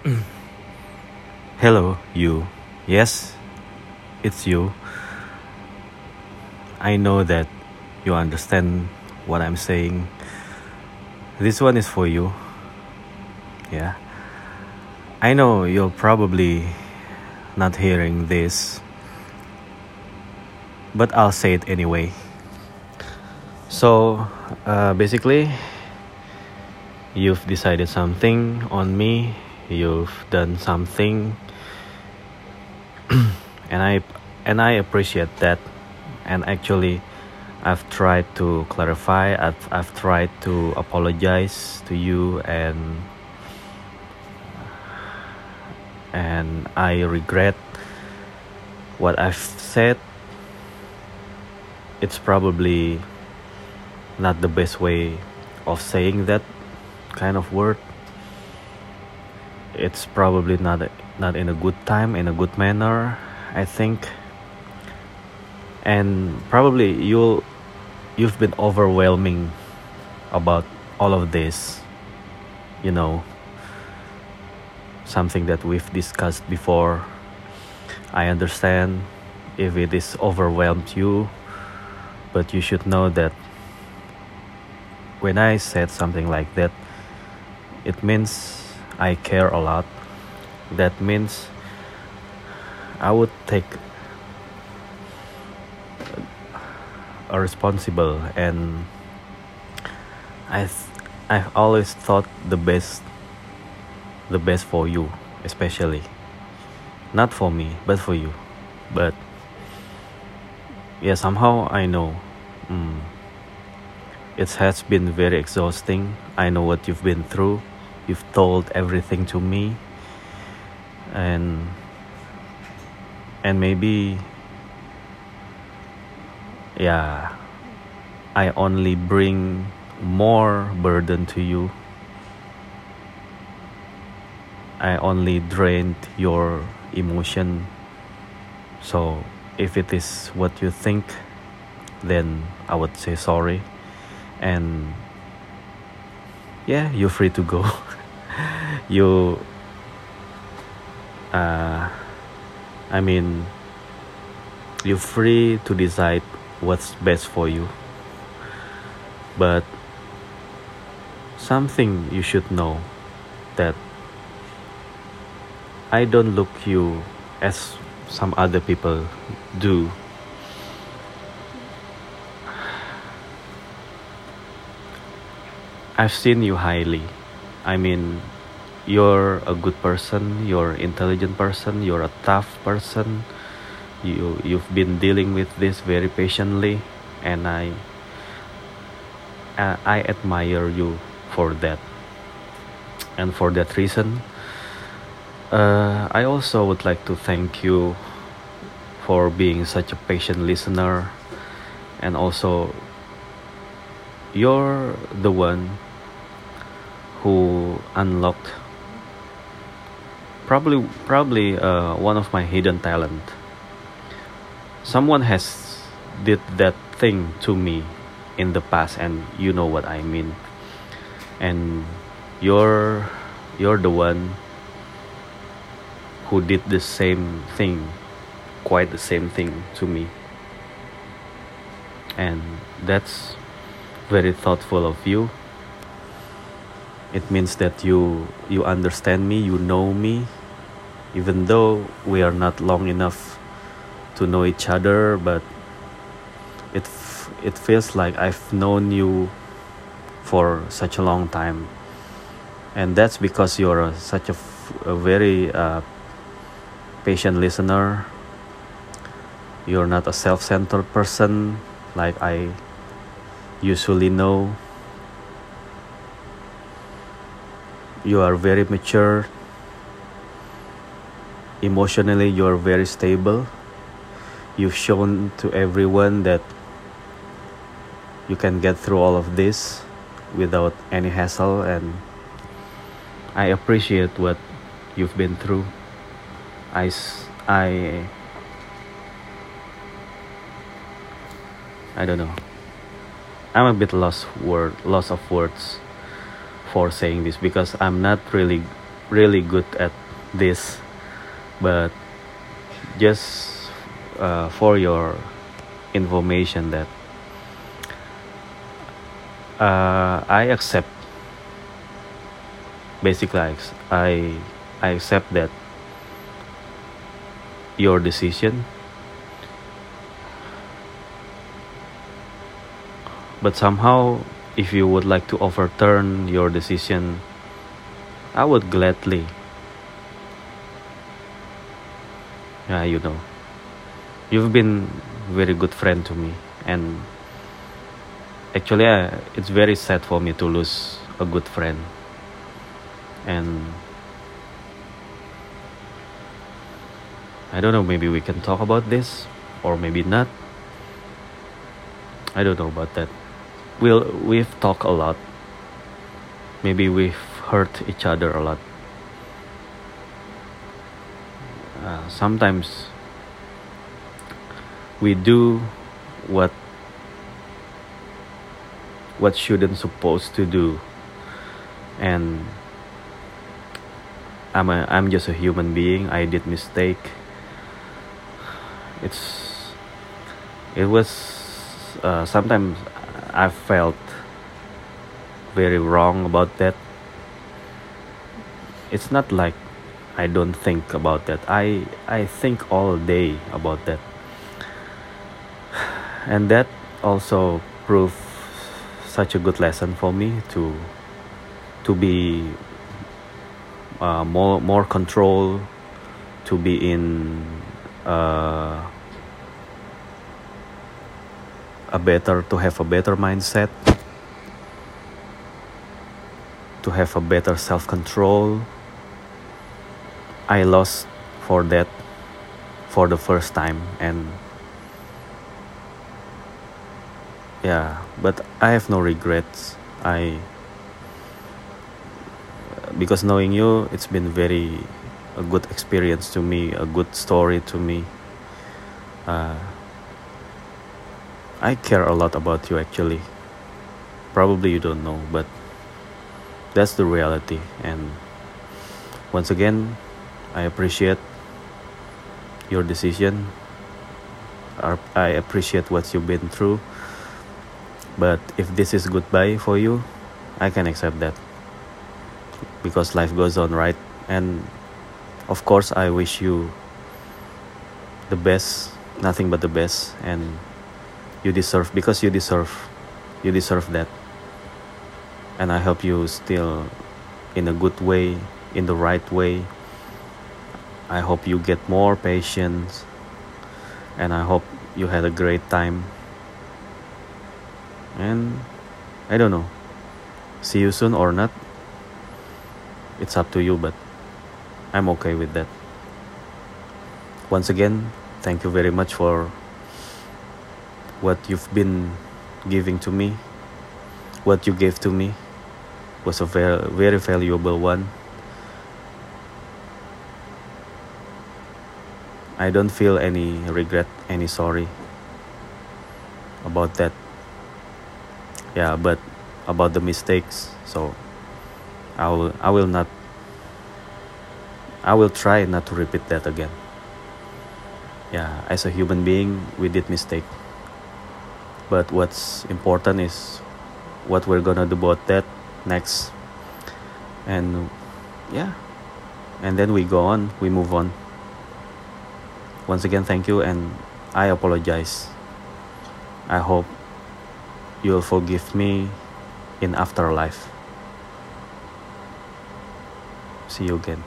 Hello, you. Yes, it's you. I know that you understand what I'm saying. This one is for you. Yeah. I know you're probably not hearing this, but I'll say it anyway. So, uh, basically, you've decided something on me, you've done something, and I and I appreciate that. And actually, I've tried to clarify. I've I've tried to apologize to you and and I regret what I've said. It's probably not the best way of saying that kind of word. It's probably not not in a good time, in a good manner, I think. And probably you'll you've been overwhelming about all of this, you know something that we've discussed before. I understand if it is overwhelmed you, but you should know that when I said something like that, it means I care a lot. That means I would take a responsible and I I've always thought the best the best for you, especially. Not for me, but for you. But yeah, somehow I know mm, it has been very exhausting. I know what you've been through. You've told everything to me, and and maybe yeah, I only bring more burden to you I only drained your emotion. So if it is what you think, then I would say sorry. And yeah, you're free to go. you, uh, I mean, you're free to decide what's best for you. But something you should know that I don't look you as some other people do. I've seen you highly. I mean, you're a good person, you're intelligent person, you're a tough person. You you've been dealing with this very patiently and I I admire you for that. And for that reason, uh, I also would like to thank you for being such a patient listener, and also you're the one who unlocked probably probably uh, one of my hidden talent. Someone has did that thing to me in the past, and you know what I mean. And you're you're the one who did the same thing, quite the same thing to me. And that's very thoughtful of you. It means that you you understand me, you know me, even though we are not long enough to know each other, but it it feels like I've known you for such a long time, and that's because you're a, such a, a very uh, patient listener. You're not a self centered person like I usually know. You are very mature. Emotionally, you are very stable. You've shown to everyone that you can get through all of this without any hassle, and I appreciate what you've been through. I, I, I don't know. I'm a bit lost word, loss of words for saying this because I'm not really really good at this but just uh, for your information that uh, I accept basically I I accept that your decision. But somehow if you would like to overturn your decision I would gladly yeah you know. You've been very good friend to me and actually uh, it's very sad for me to lose a good friend. And I don't know maybe we can talk about this or maybe not. I don't know about that. We'll we've talked a lot. Maybe we've hurt each other a lot uh, sometimes we do what what shouldn't supposed to do. And I'm a I'm just a human being. I did mistake. It's it was uh, sometimes I felt very wrong about that. It's not like I don't think about that. I I think all day about that. And that also proved such a good lesson for me to to be uh, more more control to be in uh, a better to have a better mindset to have a better self-control i lost for that for the first time and yeah but i have no regrets. I because knowing you it's been very a good experience to me a good story to me. Uh, i care a lot about you actually. Probably you don't know but that's the reality. And once again i appreciate your decision i appreciate what you've been through but if this is goodbye for you, I can accept that. Because life goes on, right? And of course, I wish you the best, nothing but the best. And you deserve, because you deserve, you deserve that. And I hope you still in a good way, in the right way. I hope you get more patience. And I hope you had a great time. And I don't know see you soon or not it's up to you but I'm okay with that. Once again thank you very much for what you've been giving to me. What you gave to me was a very very valuable one I don't feel any regret any sorry about that. Yeah but about the mistakes so i will i will not i will try not to repeat that again. Yeah as a human being we did mistake. But what's important is what we're gonna do about that next. And yeah. And then we go on we move on once again thank you and i apologize i hope you'll forgive me in afterlife. See you again.